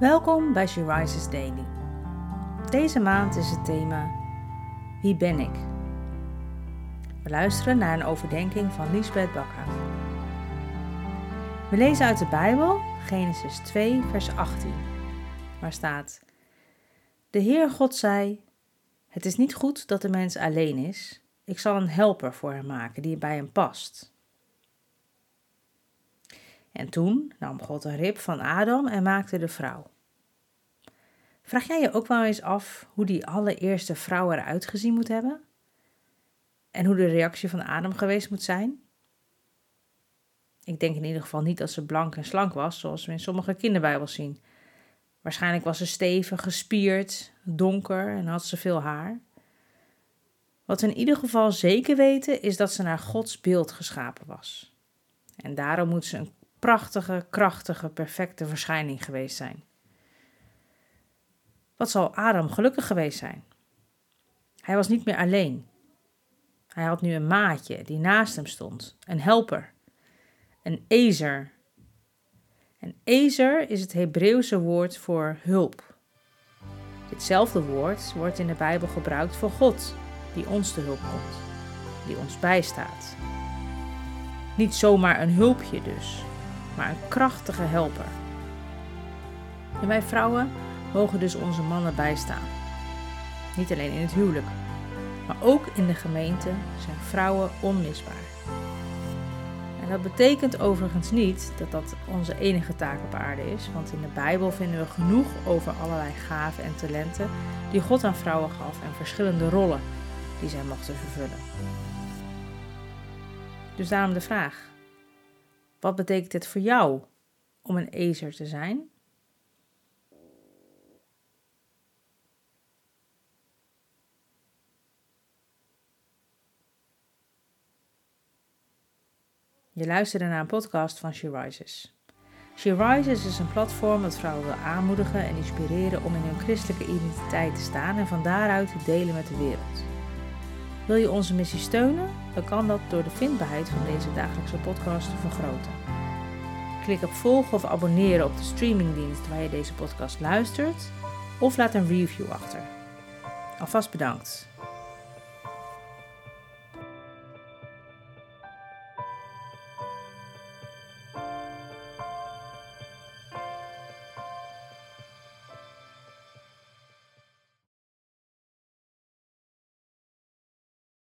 Welkom bij She Rises Daily. Deze maand is het thema Wie ben ik? We luisteren naar een overdenking van Lisbeth Bakker. We lezen uit de Bijbel Genesis 2, vers 18, waar staat: De Heer God zei: Het is niet goed dat de mens alleen is. Ik zal een helper voor hem maken die bij hem past. En toen nam God een rib van Adam en maakte de vrouw. Vraag jij je ook wel eens af hoe die allereerste vrouw eruit gezien moet hebben? En hoe de reactie van Adam geweest moet zijn? Ik denk in ieder geval niet dat ze blank en slank was, zoals we in sommige kinderbijbels zien. Waarschijnlijk was ze stevig, gespierd, donker en had ze veel haar. Wat we in ieder geval zeker weten is dat ze naar Gods beeld geschapen was. En daarom moet ze een prachtige, krachtige, perfecte verschijning geweest zijn. Wat zal Adam gelukkig geweest zijn? Hij was niet meer alleen. Hij had nu een maatje die naast hem stond, een helper, een ezer. En ezer is het Hebreeuwse woord voor hulp. Ditzelfde woord wordt in de Bijbel gebruikt voor God, die ons te hulp komt, die ons bijstaat. Niet zomaar een hulpje dus, maar een krachtige helper. En wij vrouwen mogen dus onze mannen bijstaan. Niet alleen in het huwelijk, maar ook in de gemeente zijn vrouwen onmisbaar. En dat betekent overigens niet dat dat onze enige taak op aarde is, want in de Bijbel vinden we genoeg over allerlei gaven en talenten die God aan vrouwen gaf en verschillende rollen die zij mochten vervullen. Dus daarom de vraag: wat betekent het voor jou om een ezer te zijn? Je luisterde naar een podcast van She Rises. She Rises is een platform dat vrouwen wil aanmoedigen en inspireren om in hun christelijke identiteit te staan en van daaruit te delen met de wereld. Wil je onze missie steunen? Dan kan dat door de vindbaarheid van deze dagelijkse podcast te vergroten. Klik op volgen of abonneren op de streamingdienst waar je deze podcast luistert of laat een review achter. Alvast bedankt.